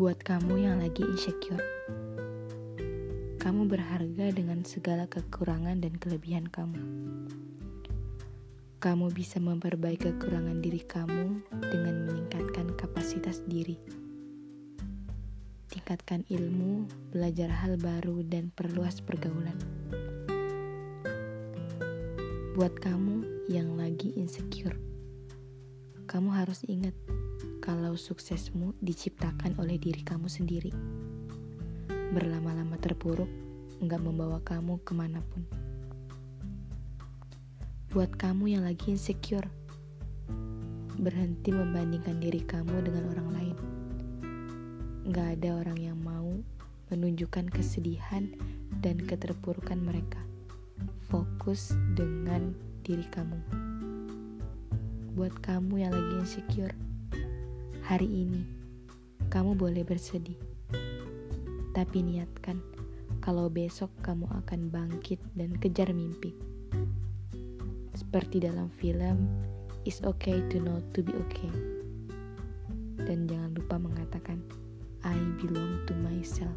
Buat kamu yang lagi insecure, kamu berharga dengan segala kekurangan dan kelebihan kamu. Kamu bisa memperbaiki kekurangan diri kamu dengan meningkatkan kapasitas diri. Tingkatkan ilmu, belajar hal baru, dan perluas pergaulan. Buat kamu yang lagi insecure, kamu harus ingat kalau suksesmu diciptakan oleh diri kamu sendiri. Berlama-lama terpuruk nggak membawa kamu ke mana pun. Buat kamu yang lagi insecure, berhenti membandingkan diri kamu dengan orang lain. Nggak ada orang yang mau menunjukkan kesedihan dan keterpurukan mereka. Fokus dengan diri kamu. Buat kamu yang lagi insecure, Hari ini, kamu boleh bersedih. Tapi niatkan, kalau besok kamu akan bangkit dan kejar mimpi. Seperti dalam film, It's okay to not to be okay. Dan jangan lupa mengatakan, I belong to myself.